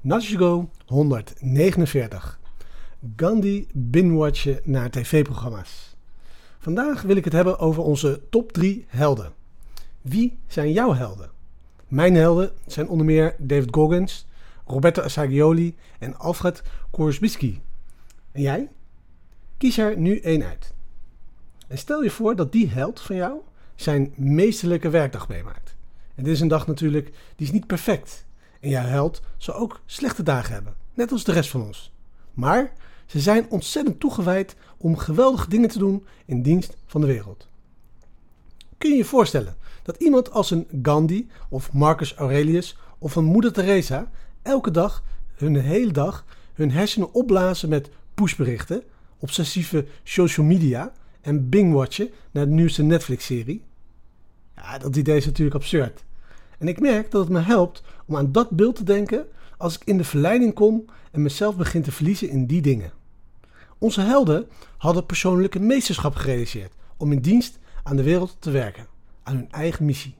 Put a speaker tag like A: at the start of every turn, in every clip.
A: Natshigo 149. Gandhi binwatchen naar tv-programma's. Vandaag wil ik het hebben over onze top 3 helden. Wie zijn jouw helden? Mijn helden zijn onder meer David Goggins, Roberto Assagioli en Alfred Korsbiski. En jij? Kies er nu één uit. En stel je voor dat die held van jou zijn meesterlijke werkdag meemaakt. En dit is een dag natuurlijk, die is niet perfect. En jouw held zal ook slechte dagen hebben, net als de rest van ons. Maar ze zijn ontzettend toegewijd om geweldige dingen te doen in dienst van de wereld. Kun je je voorstellen dat iemand als een Gandhi of Marcus Aurelius of een Moeder Teresa elke dag, hun hele dag, hun hersenen opblazen met pushberichten, obsessieve social media en bingwatchen naar de nieuwste Netflix-serie? Ja, dat idee is natuurlijk absurd. En ik merk dat het me helpt om aan dat beeld te denken als ik in de verleiding kom en mezelf begin te verliezen in die dingen. Onze helden hadden persoonlijke meesterschap gerealiseerd om in dienst aan de wereld te werken, aan hun eigen missie.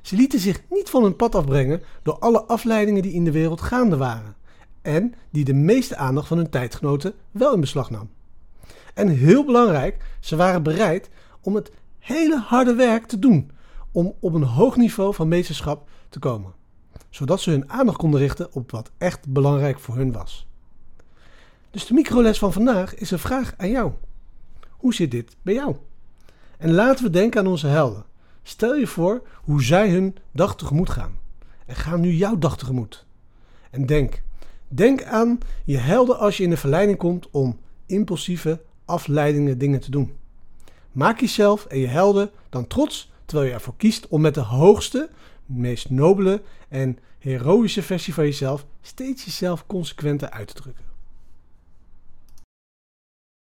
A: Ze lieten zich niet van hun pad afbrengen door alle afleidingen die in de wereld gaande waren en die de meeste aandacht van hun tijdgenoten wel in beslag nam. En heel belangrijk, ze waren bereid om het hele harde werk te doen om op een hoog niveau van meesterschap te komen, zodat ze hun aandacht konden richten op wat echt belangrijk voor hun was. Dus de microles van vandaag is een vraag aan jou. Hoe zit dit bij jou? En laten we denken aan onze helden. Stel je voor hoe zij hun dag tegemoet gaan. En ga nu jouw dag tegemoet. En denk, denk aan je helden als je in de verleiding komt om impulsieve, afleidingen dingen te doen. Maak jezelf en je helden dan trots terwijl je ervoor kiest om met de hoogste, meest nobele en heroïsche versie van jezelf steeds jezelf consequenter uit te drukken.